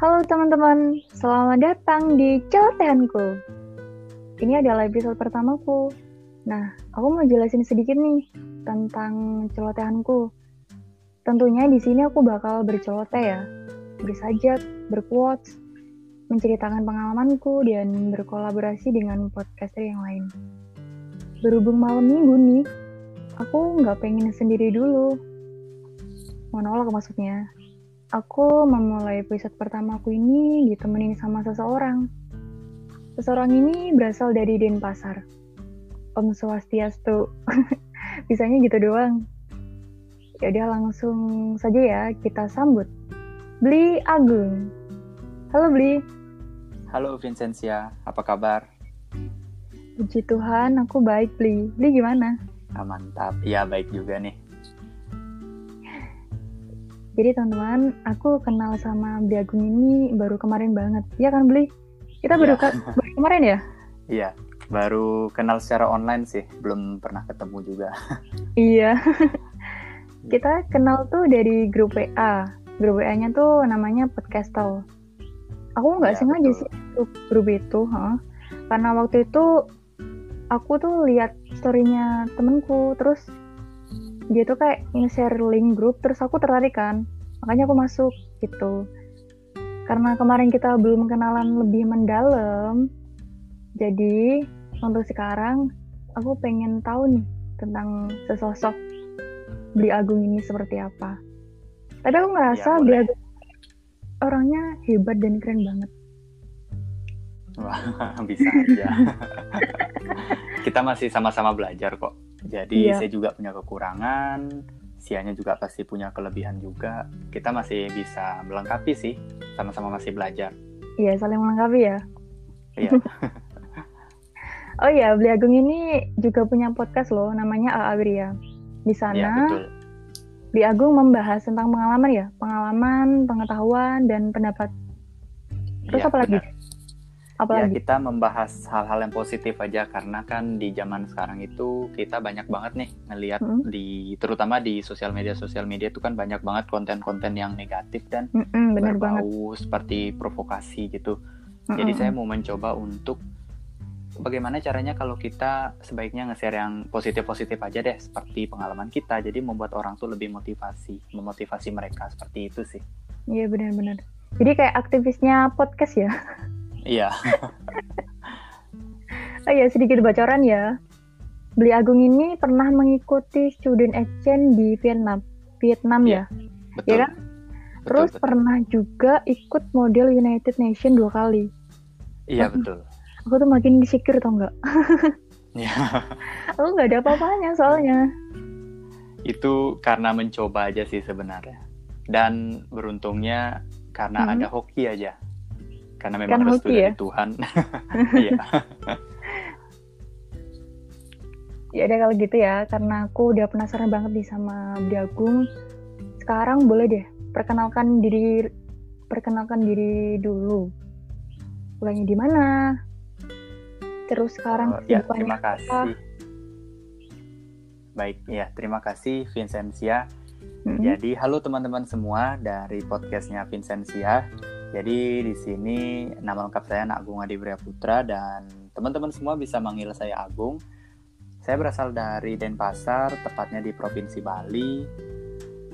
Halo teman-teman, selamat datang di celotehanku. Ini adalah episode pertamaku. Nah, aku mau jelasin sedikit nih tentang celotehanku. Tentunya di sini aku bakal berceloteh ya, bersajak, berquotes, menceritakan pengalamanku dan berkolaborasi dengan podcaster yang lain. Berhubung malam minggu nih, aku nggak pengen sendiri dulu. Monolog maksudnya aku memulai episode pertamaku ini ditemenin sama seseorang. Seseorang ini berasal dari Denpasar. Om Swastiastu. Bisanya gitu doang. Ya udah langsung saja ya kita sambut. Bli Agung. Halo Bli. Halo Vincentia, apa kabar? Puji Tuhan, aku baik Bli. Bli gimana? Ah, mantap, ya baik juga nih. Jadi teman-teman, aku kenal sama Bli Agung ini baru kemarin banget. Iya kan Bli? Kita baru, Iya. baru kemarin ya? Iya, baru kenal secara online sih, belum pernah ketemu juga. Iya. Kita kenal tuh dari grup WA. Grup WA-nya tuh namanya Podcastal. Aku nggak Iya, sengaja betul. sih grup, grup itu, ha? Karena waktu itu aku tuh lihat story-nya temenku, terus dia tuh kayak nge-share link grup, terus aku tertarik kan. Makanya aku masuk gitu. Karena kemarin kita belum kenalan lebih mendalam, jadi untuk sekarang aku pengen tahu nih tentang sesosok Beli Agung ini seperti apa. Tapi aku ngerasa Ya, Beli boleh. Agung orangnya hebat dan keren banget. Wah, bisa aja. Kita masih sama-sama belajar kok. Jadi Iya. saya juga punya kekurangan, Sianya juga pasti punya kelebihan juga. Kita masih bisa melengkapi sih, sama-sama masih belajar. Iya, saling melengkapi ya. Iya, Oh iya, Beli Agung ini juga punya podcast loh, namanya Wirya. Di sana, betul. Beli Agung membahas tentang pengalaman ya, pengalaman, pengetahuan, dan pendapat. Terus Iya, apa lagi? benar. Apa Ya, kita membahas hal-hal yang positif aja karena kan di zaman sekarang itu kita banyak banget nih ngelihat Mm. di terutama di sosial media sosial media itu kan banyak banget konten-konten yang negatif dan bener banget. berbau seperti provokasi gitu. Jadi Mm-mm. saya mau mencoba untuk bagaimana caranya kalau kita sebaiknya nge-share yang positif-positif aja deh seperti pengalaman kita. Jadi membuat orang tuh lebih motivasi, memotivasi mereka seperti itu sih. Iya benar-benar. Jadi kayak aktivisnya podcast ya. Iya, Oh iya, sedikit bocoran ya. Beli Agung ini pernah mengikuti student exchange di Vietnam. Vietnam ya. betul. Iya kan? Betul, Terus betul. pernah juga ikut model United Nation dua kali. Iya, betul. Aku tuh makin insecure tau nggak? Iya. Aku nggak ada apa-apanya soalnya. itu karena mencoba aja sih sebenarnya dan beruntungnya karena Hmm. ada hoki aja karena memang Karena restu hoki dari ya? Tuhan iya Ya udah kalau gitu ya, karena aku udah penasaran banget nih sama Beli Agung. Sekarang boleh deh perkenalkan diri perkenalkan diri dulu. Mulainya di mana? Terus sekarang Oh, ya terima apa? kasih baik ya terima kasih Vincentia Mm-mm. jadi halo teman-teman semua dari podcastnya Vincentia jadi di sini nama lengkap saya Agung Adi Bria Putra dan teman-teman semua bisa manggil saya Agung. Saya berasal dari Denpasar tepatnya di Provinsi Bali.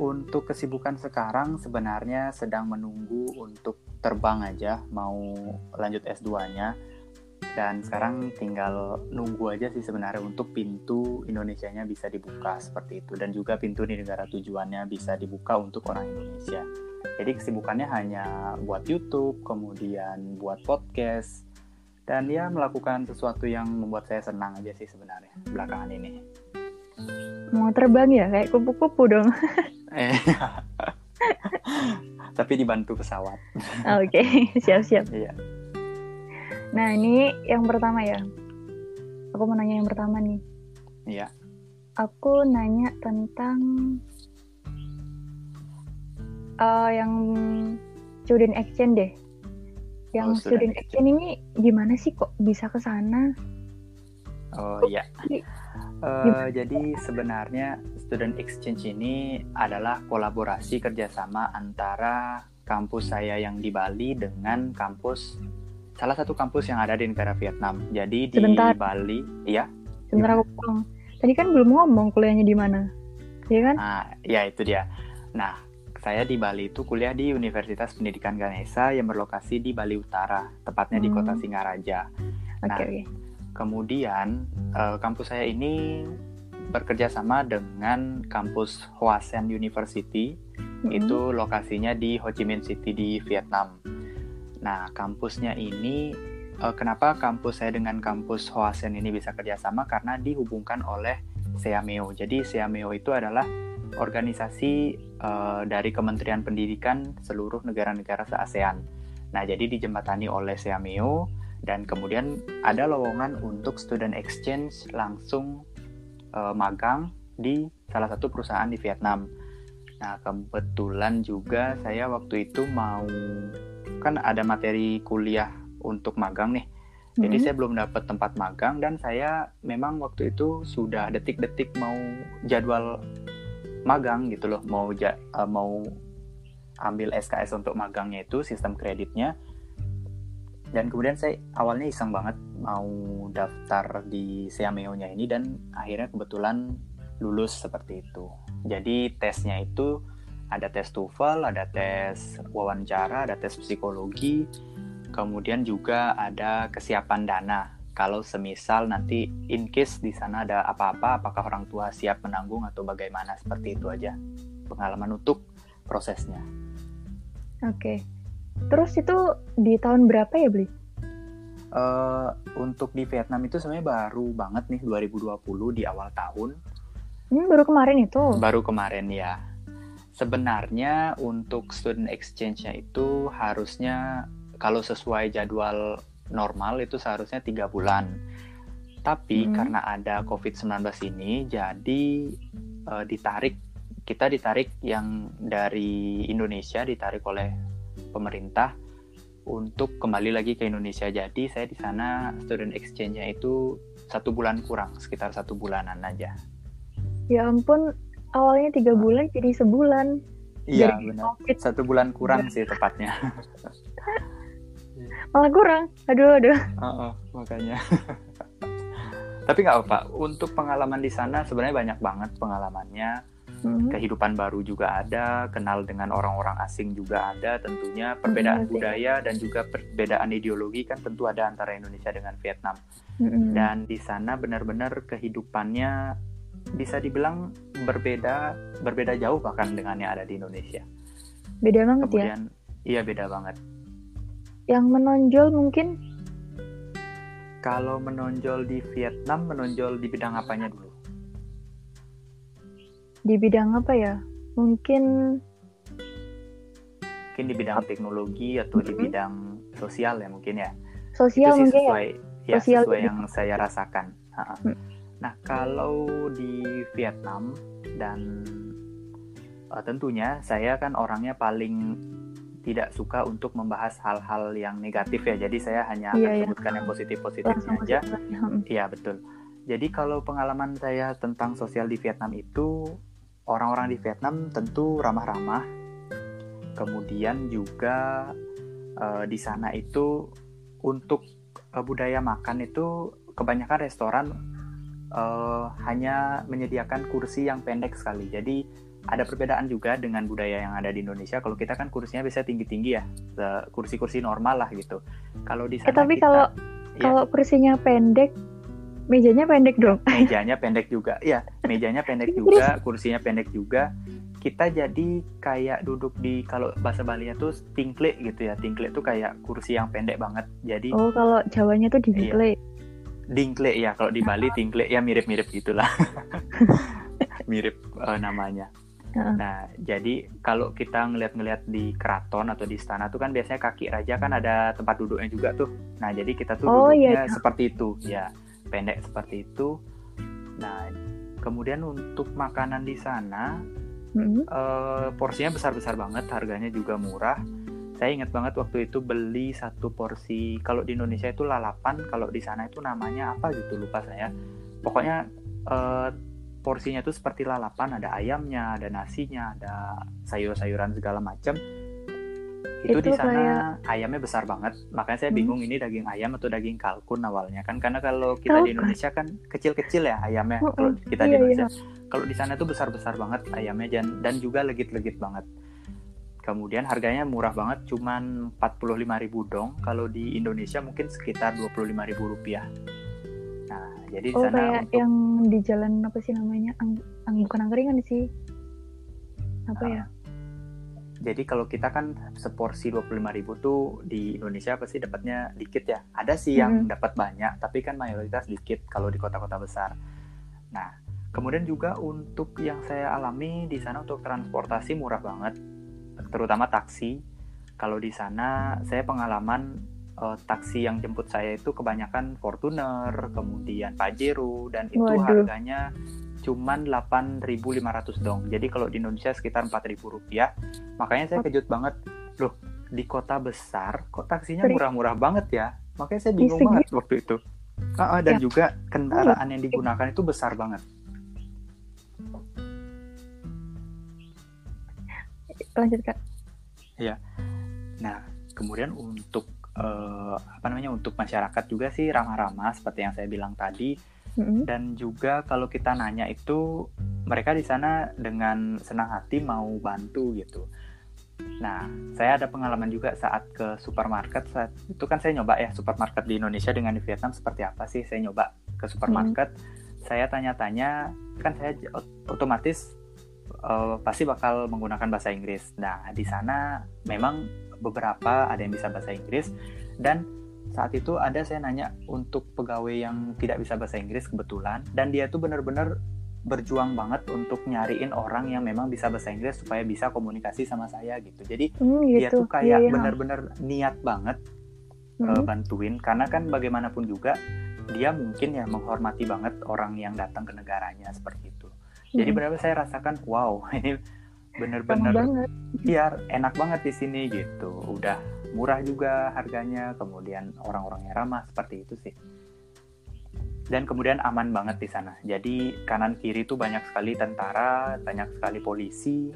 Untuk kesibukan sekarang sebenarnya sedang menunggu untuk terbang aja mau lanjut S2-nya dan sekarang tinggal nunggu aja sih sebenarnya untuk pintu Indonesianya bisa dibuka seperti itu. Dan juga pintu di negara tujuannya bisa dibuka untuk orang Indonesia. Jadi kesibukannya hanya buat YouTube, kemudian buat podcast dan ya melakukan sesuatu yang membuat saya senang aja sih sebenarnya belakangan ini. Mau terbang ya kayak kupu-kupu dong. Eh, Tapi dibantu pesawat. Oke, siap-siap. Iya. Nah, ini yang pertama ya. Aku mau nanya yang pertama nih. Iya. Aku nanya tentang eh, yang student exchange deh. Yang Oh, student student exchange ini gimana sih kok bisa ke sana? Oh iya. Jadi- Eh, jadi sebenarnya student exchange ini adalah kolaborasi kerjasama antara kampus saya yang di Bali dengan kampus salah satu kampus yang ada di negara Vietnam. Jadi di Sebentar. Bali, iya. Sebentar aku potong. Tadi kan belum ngomong kuliahnya di mana. Iya kan? Nah, ya itu dia. Nah, saya di Bali itu kuliah di Universitas Pendidikan Ganesha yang berlokasi di Bali Utara, tepatnya di Hmm. kota Singaraja. Oke, nah. Kemudian eh, kampus saya ini bekerja sama dengan kampus Hoa Sen University, Mm-mm. itu lokasinya di Ho Chi Minh City di Vietnam. Nah, kampusnya ini eh, kenapa kampus saya dengan kampus Hoa Sen ini bisa kerjasama karena dihubungkan oleh SEAMEO. Jadi SEAMEO itu adalah organisasi eh, dari Kementerian Pendidikan seluruh negara-negara se-ASEAN. Nah, jadi dijembatani oleh SEAMEO dan kemudian ada lowongan untuk student exchange langsung eh, magang di salah satu perusahaan di Vietnam. Nah, kebetulan juga saya waktu itu mau kan ada materi kuliah untuk magang nih. Jadi Mm-mm. saya belum dapat tempat magang dan saya memang waktu itu sudah detik-detik mau jadwal magang gitu loh, mau ja- eh, mau ambil SKS untuk magangnya itu sistem kreditnya. Dan kemudian saya awalnya iseng banget mau daftar di Seameo-nya ini dan akhirnya kebetulan lulus seperti itu. Jadi tesnya itu ada tes TOEFL, ada tes wawancara, ada tes psikologi, kemudian juga ada kesiapan dana. Kalau semisal nanti in case di sana ada apa-apa, apakah orang tua siap menanggung atau bagaimana seperti itu aja pengalaman untuk prosesnya. Oke. Terus itu di tahun berapa ya, Bli? Eh, untuk di Vietnam itu sebenarnya baru banget nih 2020 di awal tahun. Hmm, baru kemarin itu. Baru kemarin ya. Sebenarnya untuk student exchange-nya itu harusnya kalau sesuai jadwal normal itu seharusnya tiga bulan. Tapi Hmm. karena ada COVID-19 ini, jadi eh, ditarik kita ditarik yang dari Indonesia ditarik oleh pemerintah untuk kembali lagi ke Indonesia. Jadi saya di sana student exchange-nya itu satu bulan kurang, sekitar satu bulanan aja. Ya ampun, awalnya tiga bulan jadi sebulan. Iya benar. COVID. Satu bulan kurang sih tepatnya. Malah kurang. Aduh, aduh. Heeh, makanya. Tapi nggak apa. Untuk pengalaman di sana sebenarnya banyak banget pengalamannya. Hmm. Kehidupan baru juga ada, kenal dengan orang-orang asing juga ada. Tentunya perbedaan Iya sih. budaya dan juga perbedaan ideologi kan tentu ada antara Indonesia dengan Vietnam. Mm-mm. Dan di sana benar-benar kehidupannya bisa dibilang berbeda, berbeda jauh bahkan dengan yang ada di Indonesia. Beda banget ya. Kemudian, iya beda banget. Yang menonjol mungkin Kalau menonjol di Vietnam, menonjol di bidang apanya dulu? di bidang apa ya? Mungkin Mungkin di bidang teknologi atau di Mhm. bidang sosial ya mungkin ya. sosial Itu sih mungkin ya. sesuai ya Sosial sesuai yang saya rasakan. Hmm. Nah kalau di Vietnam dan eh, tentunya saya kan orangnya paling tidak suka untuk membahas hal-hal yang negatif ya. Jadi saya hanya akan Iya, iya. sebutkan yang positif-positifnya Langsung aja. Hmm. Iya betul. Jadi kalau pengalaman saya tentang sosial di Vietnam itu orang-orang di Vietnam tentu ramah-ramah. Kemudian juga eh, di sana itu untuk eh, budaya makan itu kebanyakan restoran eh, hanya menyediakan kursi yang pendek sekali. Jadi ada perbedaan juga dengan budaya yang ada di Indonesia. Kalau kita kan kursinya biasanya tinggi-tinggi ya, kursi-kursi normal lah gitu. Kalau di Eh sana tapi kita- kalau Iya. kalau kursinya pendek, mejanya pendek dong. mejanya pendek juga ya mejanya pendek juga kursinya pendek juga kita jadi kayak duduk di kalau bahasa Bali tuh tingkle gitu ya tingkle tuh kayak kursi yang pendek banget jadi Oh, kalau Jawanya tuh dingkle. dingkle ya kalau di Bali tingkle ya mirip-mirip gitulah mirip eh, namanya. Nah jadi kalau kita ngeliat-ngeliat di keraton atau di istana tuh kan biasanya kaki raja kan ada tempat duduknya juga tuh nah jadi kita tuh Oh, duduknya iya. seperti itu ya pendek seperti itu nah kemudian untuk makanan di sana Mm-mm. eh, porsinya besar-besar banget, harganya juga murah. Saya ingat banget waktu itu beli satu porsi, kalau di Indonesia itu lalapan, kalau di sana itu namanya apa gitu lupa saya. Pokoknya eh, porsinya itu seperti lalapan, ada ayamnya, ada nasinya, ada sayur-sayuran segala macam. itu, Itu di sana kayak- ayamnya besar banget makanya saya Hmm. bingung ini daging ayam atau daging kalkun awalnya kan karena kalau kita di Kalkun. Indonesia kan kecil-kecil ya ayamnya Mm-mm. kalau kita di Iya, Indonesia kalau di sana tuh besar-besar banget ayamnya dan dan juga legit-legit banget kemudian harganya murah banget cuman 45.000 dong kalau di Indonesia mungkin sekitar 25.000 rupiah jadi di Oh sana kayak untuk yang di jalan apa sih namanya? Ang, ang bukan angkringan sih. Apa Ah, ya? Jadi kalau kita kan seporsi 25.000 tuh di Indonesia pasti dapatnya dikit ya. Ada sih yang Mhm. dapat banyak, tapi kan mayoritas dikit kalau di kota-kota besar. Nah, kemudian juga untuk yang saya alami di sana untuk transportasi murah banget, terutama taksi. Kalau di sana saya pengalaman eh, taksi yang jemput saya itu kebanyakan Fortuner, kemudian Pajero dan itu Waduh. harganya cuman 8.500 dong. Jadi kalau di Indonesia sekitar 4.000 rupiah. Makanya saya kejut banget. Loh, di kota besar kok taksinya murah-murah banget ya? Makanya saya bingung banget waktu itu. Ah, ah, dan Ya. juga kendaraan yang digunakan itu besar banget. Lanjut kak. Nah, kemudian untuk eh, apa namanya untuk masyarakat juga sih ramah-ramah seperti yang saya bilang tadi Mm-mm. dan juga kalau kita nanya itu mereka di sana dengan senang hati mau bantu gitu. Nah, saya ada pengalaman juga saat ke supermarket saat itu kan saya nyoba ya supermarket di Indonesia dengan di Vietnam seperti apa sih? Saya nyoba ke supermarket, saya tanya-tanya kan saya otomatis eh, pasti bakal menggunakan bahasa Inggris. Nah, di sana memang beberapa ada yang bisa bahasa Inggris dan saat itu ada saya nanya untuk pegawai yang tidak bisa bahasa Inggris kebetulan dan dia tuh bener-bener berjuang banget untuk nyariin orang yang memang bisa bahasa Inggris supaya bisa komunikasi sama saya gitu. Jadi Hmm, dia gitu. tuh kayak iya. bener-bener niat banget eh, bantuin karena kan bagaimanapun juga dia mungkin ya menghormati banget orang yang datang ke negaranya seperti itu. Jadi Mm-mm. benar-benar saya rasakan wow ini bener-bener biar enak banget di sini gitu. Udah murah juga harganya, kemudian orang-orangnya ramah seperti itu sih. Dan kemudian aman banget di sana. Jadi kanan kiri tuh banyak sekali tentara, banyak sekali polisi.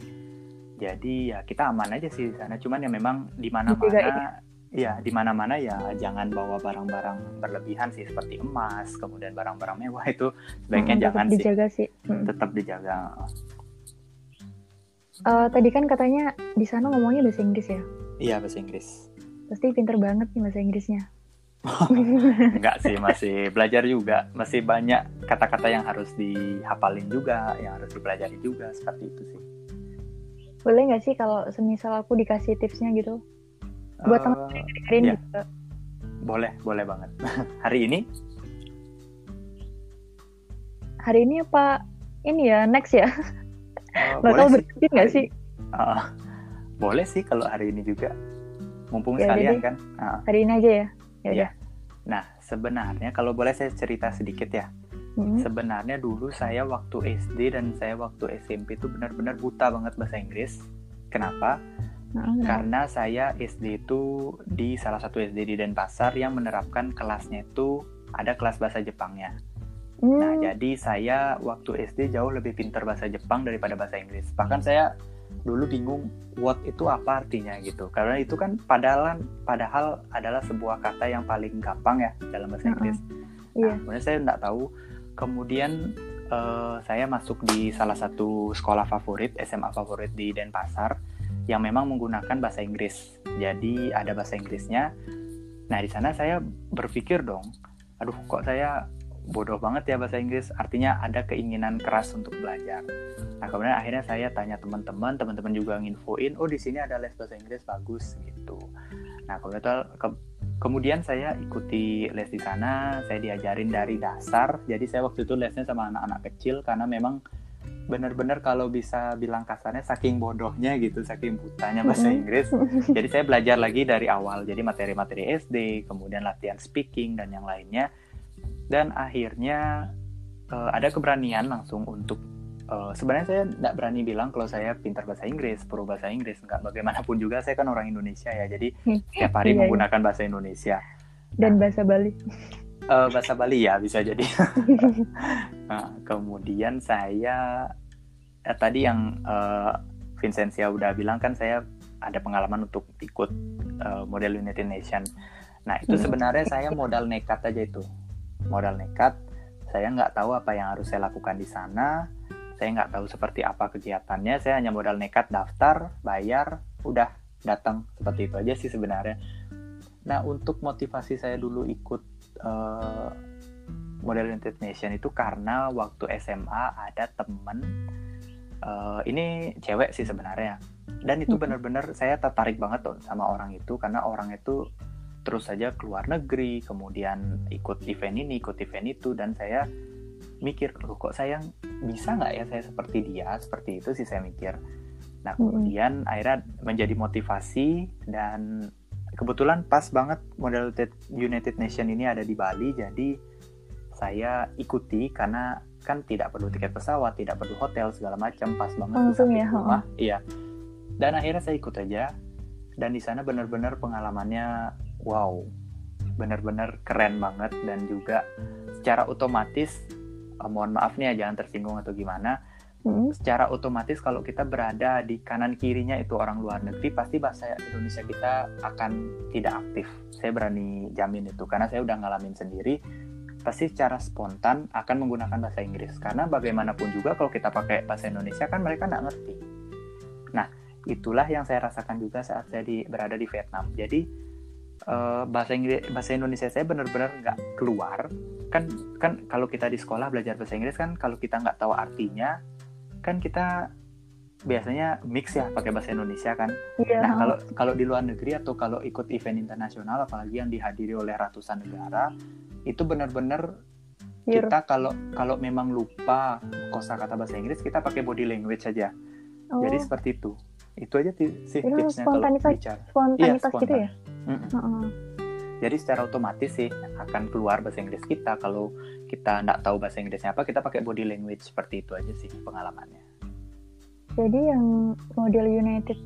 Jadi ya kita aman aja sih di sana. Cuman ya memang di mana-mana ya di mana-mana ya jangan bawa barang-barang berlebihan sih seperti emas, kemudian barang-barang mewah itu sebaiknya Mm-mm, jangan tetap sih. dijaga sih. Mm-mm. Tetap dijaga. Eh, tadi kan katanya di sana ngomongnya bahasa Inggris ya. Iya bahasa Inggris. Pasti pinter banget nih bahasa Inggrisnya. Enggak sih, masih belajar juga. Masih banyak kata-kata yang harus dihafalin juga, yang harus dipelajari juga, seperti itu sih. Boleh nggak sih kalau semisal aku dikasih tipsnya gitu? Buat Eh, teman-teman yang dengerin iya. gitu. boleh, boleh banget. Hari ini, Hari ini apa? Ini ya, next ya? eh, Bakal boleh sih. berhenti nggak sih? Eh, boleh sih kalau hari ini juga. Mumpung Ya sekalian deh. kan. Ah, Hari ini aja ya? Ya udah. Nah, sebenarnya kalau boleh saya cerita sedikit ya. Mm-mm. Sebenarnya dulu saya waktu SD dan saya waktu SMP itu benar-benar buta banget bahasa Inggris. Kenapa? Nah? Karena saya SD itu di salah satu SD di Denpasar yang menerapkan kelasnya itu ada kelas bahasa Jepangnya. Nah, Hmm, jadi saya waktu SD jauh lebih pintar bahasa Jepang daripada bahasa Inggris. Bahkan saya dulu bingung what itu apa artinya gitu. Karena itu kan padahal padahal adalah sebuah kata yang paling gampang ya dalam bahasa Mm-mm. Inggris. Iya. Nah, kemudian saya nggak tahu. Kemudian eh, saya masuk di salah satu sekolah favorit, SMA favorit di Denpasar, yang memang menggunakan bahasa Inggris. Jadi ada bahasa Inggrisnya. Nah di sana saya berpikir dong, aduh kok saya bodoh banget ya bahasa Inggris. Artinya ada keinginan keras untuk belajar. Nah kemudian akhirnya saya tanya teman-teman, teman-teman juga nginfoin, oh di sini ada les bahasa Inggris bagus gitu. Nah kemudian ke- kemudian saya ikuti les di sana, saya diajarin dari dasar. Jadi saya waktu itu lesnya sama anak-anak kecil karena memang benar-benar kalau bisa bilang kasarnya saking bodohnya gitu, saking butanya bahasa Mm-mm. Inggris. Jadi saya belajar lagi dari awal. Jadi materi-materi SD, kemudian latihan speaking dan yang lainnya. Dan akhirnya eh, ada keberanian langsung untuk eh, sebenarnya saya tidak berani bilang kalau saya pintar bahasa Inggris, pro bahasa Inggris, nggak bagaimanapun juga saya kan orang Indonesia ya, jadi tiap hari Iya, iya. menggunakan bahasa Indonesia. Dan bahasa Bali. Eh, bahasa Bali ya bisa jadi. Nah, kemudian saya eh, tadi yang eh, Vincentia udah bilang kan saya ada pengalaman untuk ikut uh, model United Nation. Nah itu hmm. sebenarnya saya modal nekat aja itu, modal nekat. Saya nggak tahu apa yang harus saya lakukan di sana. Saya nggak tahu seperti apa kegiatannya. Saya hanya modal nekat daftar, bayar, udah datang seperti itu aja sih sebenarnya. Nah untuk motivasi saya dulu ikut uh, model United Nation itu karena waktu SMA ada temen uh, ini cewek sih sebenarnya dan itu benar-benar saya tertarik banget tuh sama orang itu karena orang itu terus saja keluar negeri kemudian ikut event ini ikut event itu dan saya mikir loh kok saya bisa nggak ya saya seperti dia seperti itu sih saya mikir nah kemudian hmm. akhirnya menjadi motivasi dan kebetulan pas banget model United Nation ini ada di Bali jadi saya ikuti karena kan tidak perlu tiket pesawat, tidak perlu hotel segala macam, pas banget langsung ya, rumah. Iya. Dan akhirnya saya ikut aja. Dan di sana benar-benar pengalamannya wow. Benar-benar keren banget dan juga secara otomatis uh, mohon maaf nih ya jangan tersinggung atau gimana. Hmm. Secara otomatis kalau kita berada di kanan kirinya itu orang luar negeri pasti bahasa Indonesia kita akan tidak aktif. Saya berani jamin itu karena saya udah ngalamin sendiri pasti secara spontan akan menggunakan bahasa Inggris karena bagaimanapun juga kalau kita pakai bahasa Indonesia kan mereka nggak ngerti. Nah itulah yang saya rasakan juga saat saya di, berada di Vietnam. Jadi uh, bahasa Inggris bahasa Indonesia saya benar-benar nggak keluar. Kan kan kalau kita di sekolah belajar bahasa Inggris kan kalau kita nggak tahu artinya kan kita biasanya mix ya pakai bahasa Indonesia kan. Yeah. Nah kalau kalau di luar negeri atau kalau ikut event internasional apalagi yang dihadiri oleh ratusan negara itu benar-benar kita kalau kalau memang lupa kosakata bahasa Inggris kita pakai body language saja. Oh. Jadi seperti itu. Itu aja sih tipsnya kalau bicara. Spontanitas iya, gitu ya. Mm -mm. Jadi secara otomatis sih akan keluar bahasa Inggris kita kalau kita nggak tahu bahasa Inggrisnya apa kita pakai body language seperti itu aja sih pengalamannya. Jadi yang model United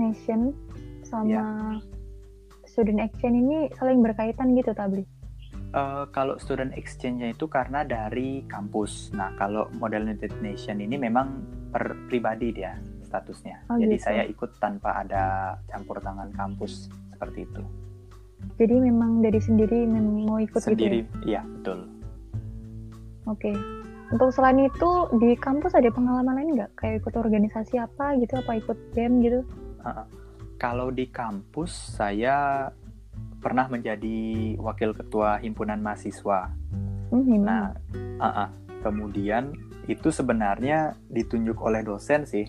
Nation sama yeah. student exchange ini saling berkaitan gitu tabli? Uh, kalau student exchange-nya itu karena dari kampus. Nah, kalau model United Nation ini memang per pribadi dia statusnya. Oh, Jadi gitu. saya ikut tanpa ada campur tangan kampus seperti itu. Jadi memang dari sendiri mau ikut sendiri, gitu ya? Iya, betul. Oke. Okay. Untuk selain itu di kampus ada pengalaman lain nggak? Kayak ikut organisasi apa gitu? Apa ikut BEM gitu? Uh, kalau di kampus saya pernah menjadi wakil ketua himpunan mahasiswa. Hmm, nah, uh -uh. kemudian itu sebenarnya ditunjuk oleh dosen sih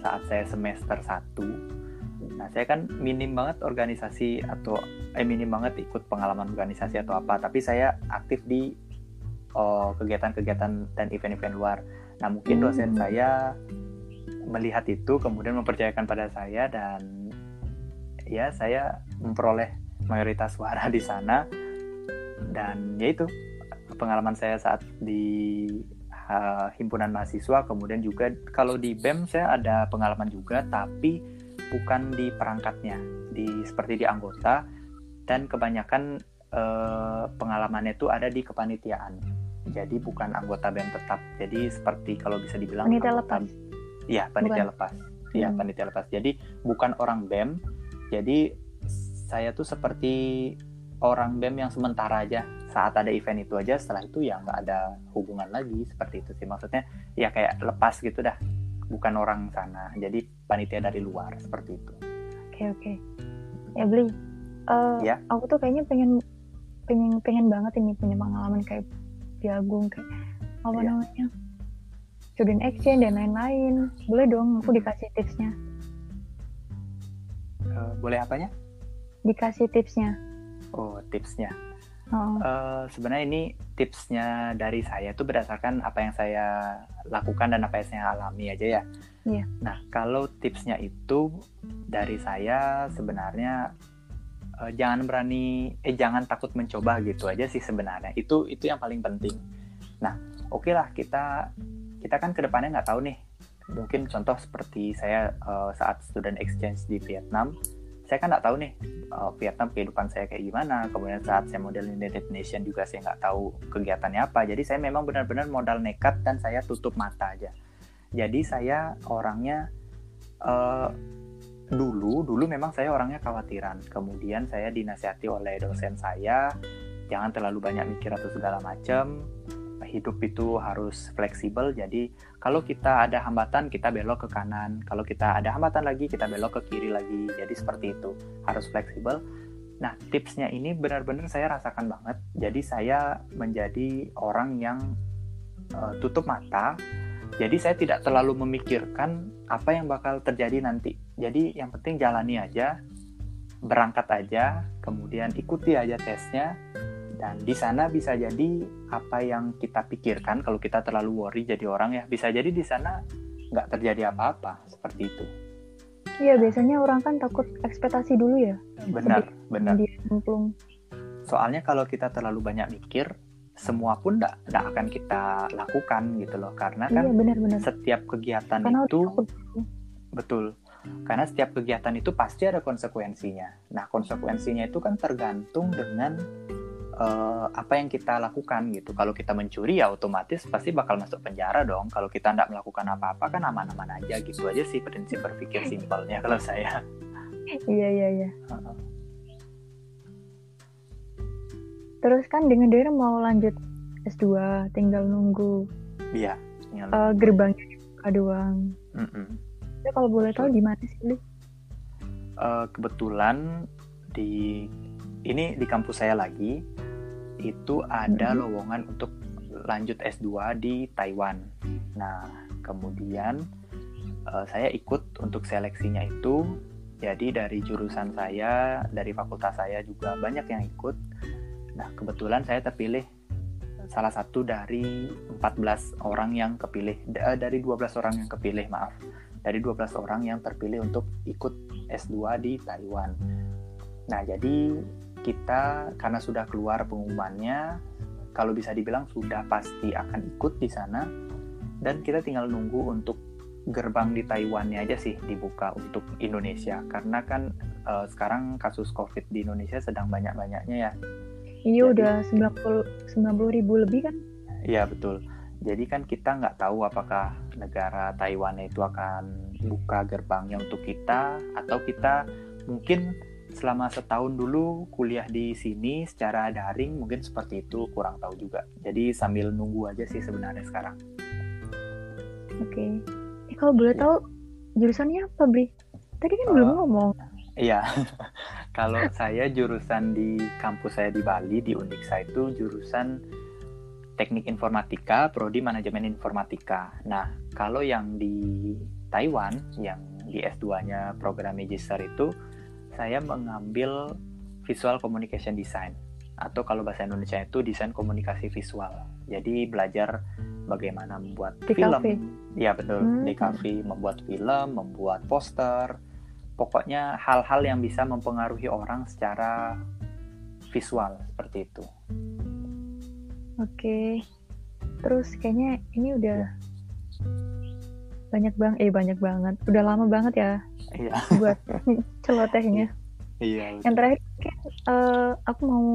saat saya semester 1. Nah, saya kan minim banget organisasi atau eh minim banget ikut pengalaman organisasi atau apa, tapi saya aktif di oh, kegiatan-kegiatan dan event-event luar. Nah, mungkin dosen hmm. saya melihat itu kemudian mempercayakan pada saya dan ya saya memperoleh mayoritas suara di sana dan ya itu pengalaman saya saat di uh, himpunan mahasiswa kemudian juga kalau di BEM saya ada pengalaman juga tapi bukan di perangkatnya di seperti di anggota. Dan kebanyakan uh, pengalamannya itu ada di kepanitiaan. Jadi bukan anggota BEM tetap. Jadi seperti kalau bisa dibilang panitia lepas. Iya panitia bukan. lepas. Iya hmm. panitia lepas. Jadi bukan orang BEM jadi saya tuh seperti orang BEM yang sementara aja saat ada event itu aja setelah itu ya nggak ada hubungan lagi seperti itu sih maksudnya ya kayak lepas gitu dah bukan orang sana jadi panitia dari luar seperti itu oke okay, oke okay. ya beli uh, ya aku tuh kayaknya pengen pengen pengen banget ini punya pengalaman kayak Agung kayak apa ya. namanya student exchange dan lain-lain boleh dong aku dikasih tipsnya uh, boleh apanya dikasih tipsnya? Oh, tipsnya. Oh. Uh, sebenarnya ini tipsnya dari saya itu berdasarkan apa yang saya lakukan dan apa yang saya alami aja ya. Yeah. Nah, kalau tipsnya itu dari saya sebenarnya uh, jangan berani, eh jangan takut mencoba gitu aja sih sebenarnya. Itu itu yang paling penting. Nah, oke okay lah kita kita kan ke depannya nggak tahu nih. Mungkin contoh seperti saya uh, saat student exchange di Vietnam saya kan nggak tahu nih uh, Vietnam kehidupan saya kayak gimana. Kemudian saat saya model United Nation juga saya nggak tahu kegiatannya apa. Jadi saya memang benar-benar modal nekat dan saya tutup mata aja. Jadi saya orangnya uh, dulu dulu memang saya orangnya khawatiran. Kemudian saya dinasihati oleh dosen saya jangan terlalu banyak mikir atau segala macam hidup itu harus fleksibel jadi kalau kita ada hambatan kita belok ke kanan. Kalau kita ada hambatan lagi kita belok ke kiri lagi. Jadi seperti itu. Harus fleksibel. Nah tipsnya ini benar-benar saya rasakan banget. Jadi saya menjadi orang yang uh, tutup mata. Jadi saya tidak terlalu memikirkan apa yang bakal terjadi nanti. Jadi yang penting jalani aja, berangkat aja, kemudian ikuti aja tesnya. Dan di sana bisa jadi apa yang kita pikirkan kalau kita terlalu worry jadi orang ya bisa jadi di sana nggak terjadi apa-apa seperti itu. Iya biasanya orang kan takut ekspektasi dulu ya. Benar, benar. Soalnya kalau kita terlalu banyak mikir, semua pun tidak akan kita lakukan gitu loh karena kan iya, bener, bener. setiap kegiatan karena itu betul karena setiap kegiatan itu pasti ada konsekuensinya nah konsekuensinya itu kan tergantung dengan uh, apa yang kita lakukan gitu kalau kita mencuri ya otomatis pasti bakal masuk penjara dong kalau kita tidak melakukan apa-apa kan aman-aman aja gitu aja sih prinsip berpikir simpelnya kalau saya iya iya iya Terus kan dengan dengar mau lanjut S2, tinggal nunggu. Iya. Uh, gerbangnya dibuka doang. Mm -mm. Ya, kalau boleh tahu di mana sih, Uh, kebetulan di ini di kampus saya lagi itu ada mm -hmm. lowongan untuk lanjut S2 di Taiwan. Nah, kemudian uh, saya ikut untuk seleksinya itu. Jadi dari jurusan saya, dari fakultas saya juga banyak yang ikut Nah, kebetulan saya terpilih salah satu dari 14 orang yang kepilih eh, dari 12 orang yang kepilih, maaf. Dari 12 orang yang terpilih untuk ikut S2 di Taiwan. Nah, jadi kita karena sudah keluar pengumumannya, kalau bisa dibilang sudah pasti akan ikut di sana dan kita tinggal nunggu untuk gerbang di Taiwannya aja sih dibuka untuk Indonesia karena kan uh, sekarang kasus COVID di Indonesia sedang banyak-banyaknya ya Iya udah 90 90 ribu lebih kan? Iya betul. Jadi kan kita nggak tahu apakah negara Taiwan itu akan buka gerbangnya untuk kita atau kita mungkin selama setahun dulu kuliah di sini secara daring mungkin seperti itu kurang tahu juga. Jadi sambil nunggu aja sih sebenarnya sekarang. Oke. Okay. Eh kalau boleh ya. tahu jurusannya apa, Bri? Tadi kan uh, belum ngomong. Iya. Kalau saya jurusan di kampus saya di Bali di Uniksa itu jurusan Teknik Informatika, prodi Manajemen Informatika. Nah, kalau yang di Taiwan yang di S2-nya program magister itu saya mengambil Visual Communication Design atau kalau bahasa Indonesia itu desain komunikasi visual. Jadi belajar bagaimana membuat di film. Iya betul, hmm. di kafe membuat film, membuat poster, pokoknya hal-hal yang bisa mempengaruhi orang secara visual seperti itu. Oke, terus kayaknya ini udah banyak bang, eh banyak banget, udah lama banget ya iya. buat celotehnya. Iya. Yang terakhir, uh, aku mau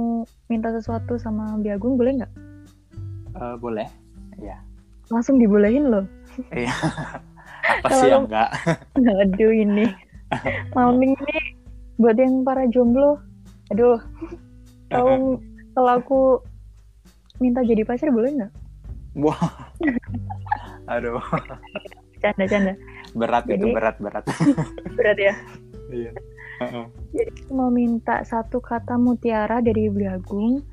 minta sesuatu sama Biagung, boleh nggak? Uh, boleh, ya. Langsung dibolehin loh. Iya. Apa sih yang enggak? Aduh ini malam ini buat yang para jomblo aduh kalau kalau aku minta jadi pacar boleh nggak wah aduh canda canda berat jadi, itu berat berat berat ya iya jadi mau minta satu kata mutiara dari Ibu Agung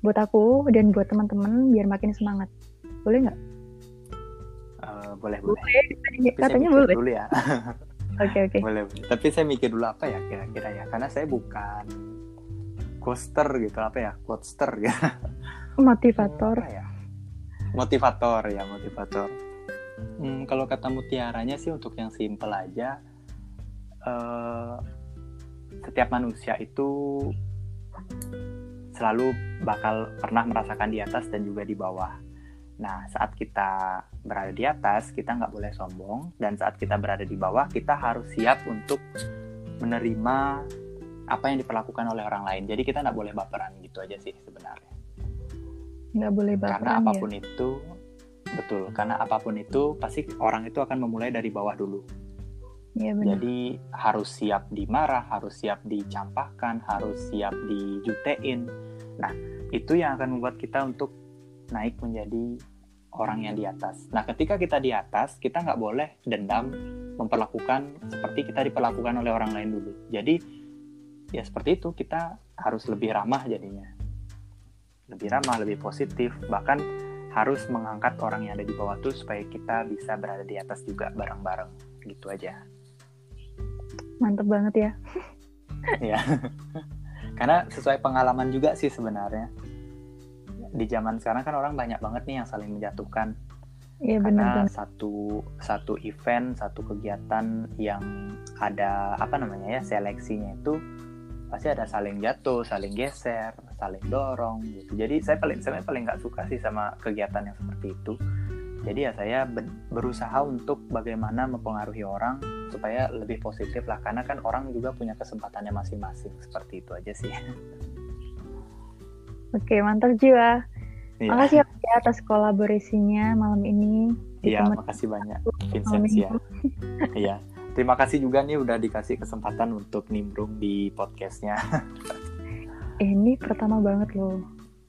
buat aku dan buat teman-teman biar makin semangat boleh nggak uh, boleh boleh, boleh. katanya boleh dulu ya Oke okay, oke. Okay. Boleh boleh. Tapi saya mikir dulu apa ya kira-kira ya, karena saya bukan coaster gitu apa ya, coaster ya. Motivator. Apa ya? Motivator ya motivator. Hmm, kalau kata mutiaranya sih untuk yang simple aja, uh, setiap manusia itu selalu bakal pernah merasakan di atas dan juga di bawah Nah, saat kita berada di atas, kita nggak boleh sombong, dan saat kita berada di bawah, kita harus siap untuk menerima apa yang diperlakukan oleh orang lain. Jadi kita nggak boleh baperan gitu aja sih sebenarnya. Nggak boleh baperan Karena apa pun ya? itu, betul. Karena apa pun itu, pasti orang itu akan memulai dari bawah dulu. Iya benar. Jadi harus siap dimarah, harus siap dicampakkan, harus siap dijutein. Nah, itu yang akan membuat kita untuk naik menjadi orang yang di atas. Nah, ketika kita di atas, kita nggak boleh dendam, memperlakukan seperti kita diperlakukan oleh orang lain dulu. Jadi, ya seperti itu, kita harus lebih ramah jadinya. Lebih ramah, lebih positif, bahkan harus mengangkat orang yang ada di bawah tuh supaya kita bisa berada di atas juga bareng-bareng. Gitu aja. Mantep banget ya. ya karena sesuai pengalaman juga sih sebenarnya di zaman sekarang kan orang banyak banget nih yang saling menjatuhkan Iya karena benar. satu satu event satu kegiatan yang ada apa namanya ya seleksinya itu pasti ada saling jatuh saling geser saling dorong gitu jadi saya paling saya paling nggak suka sih sama kegiatan yang seperti itu jadi ya saya berusaha untuk bagaimana mempengaruhi orang supaya lebih positif lah karena kan orang juga punya kesempatannya masing-masing seperti itu aja sih Oke, mantap jiwa. Iya. Makasih ya atas kolaborasinya malam ini. Iya, makasih banyak Vincentia. minggu. Iya. Terima kasih juga nih udah dikasih kesempatan untuk nimbrung di podcastnya. Ini pertama banget loh.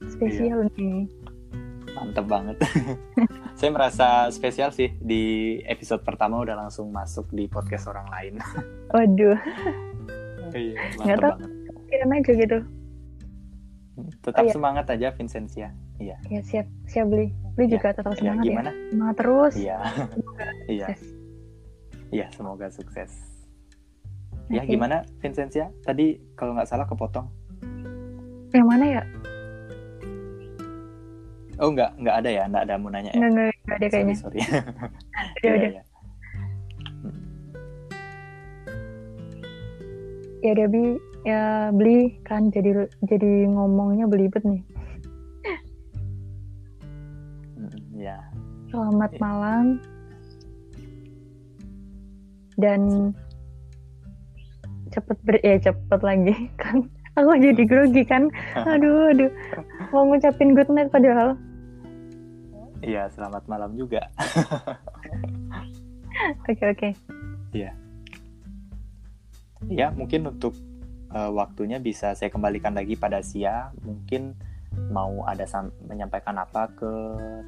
Spesial Iya. nih. Mantep banget. Saya merasa spesial sih di episode pertama udah langsung masuk di podcast orang lain. Waduh, Iya, Nggak mantep tahu. banget. kirain aja gitu. Tetap Oh, iya. semangat aja Vincentia. Iya. Ya siap, siap beli. Beli Iya. juga tetap Iya, semangat ya. gimana? Semangat terus. Iya. Iya. Iya, semoga sukses. Ya, Oke. gimana Vincentia? Tadi kalau nggak salah kepotong. Yang mana ya? Oh, nggak nggak ada ya, nggak ada mau nanya ya. Nggak, nggak, nggak ada kayaknya. Sorry, sorry. Udah, Iya, udah. iya. Ya udah bi, ya beli kan jadi jadi ngomongnya belibet nih. Mm, Iya. Selamat Iya. malam. Dan cepet ber ya cepet lagi kan. Aku jadi grogi kan. Aduh, aduh. Mau ngucapin good night padahal. Iya, selamat malam juga. Oke, oke. Ya, mungkin untuk eh, waktunya bisa saya kembalikan lagi pada Sia. Mungkin mau ada menyampaikan apa ke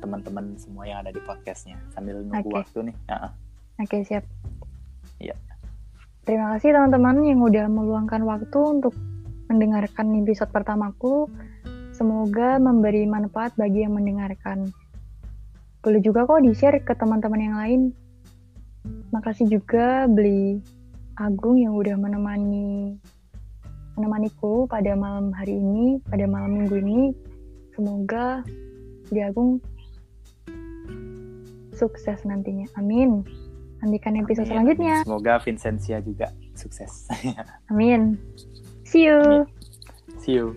teman-teman semua yang ada di podcastnya sambil nunggu Oke. waktu nih. Ah, ah. Oke, siap. Iya. Terima kasih teman-teman yang udah meluangkan waktu untuk mendengarkan episode pertamaku. Semoga memberi manfaat bagi yang mendengarkan. Boleh juga kok di-share ke teman-teman yang lain. Makasih juga beli Agung yang udah menemani menemaniku pada malam hari ini, pada malam minggu ini. Semoga Beli Agung sukses nantinya. Amin. Nantikan episode Amin. selanjutnya. Semoga Vincentia juga sukses. Amin. See you. See you.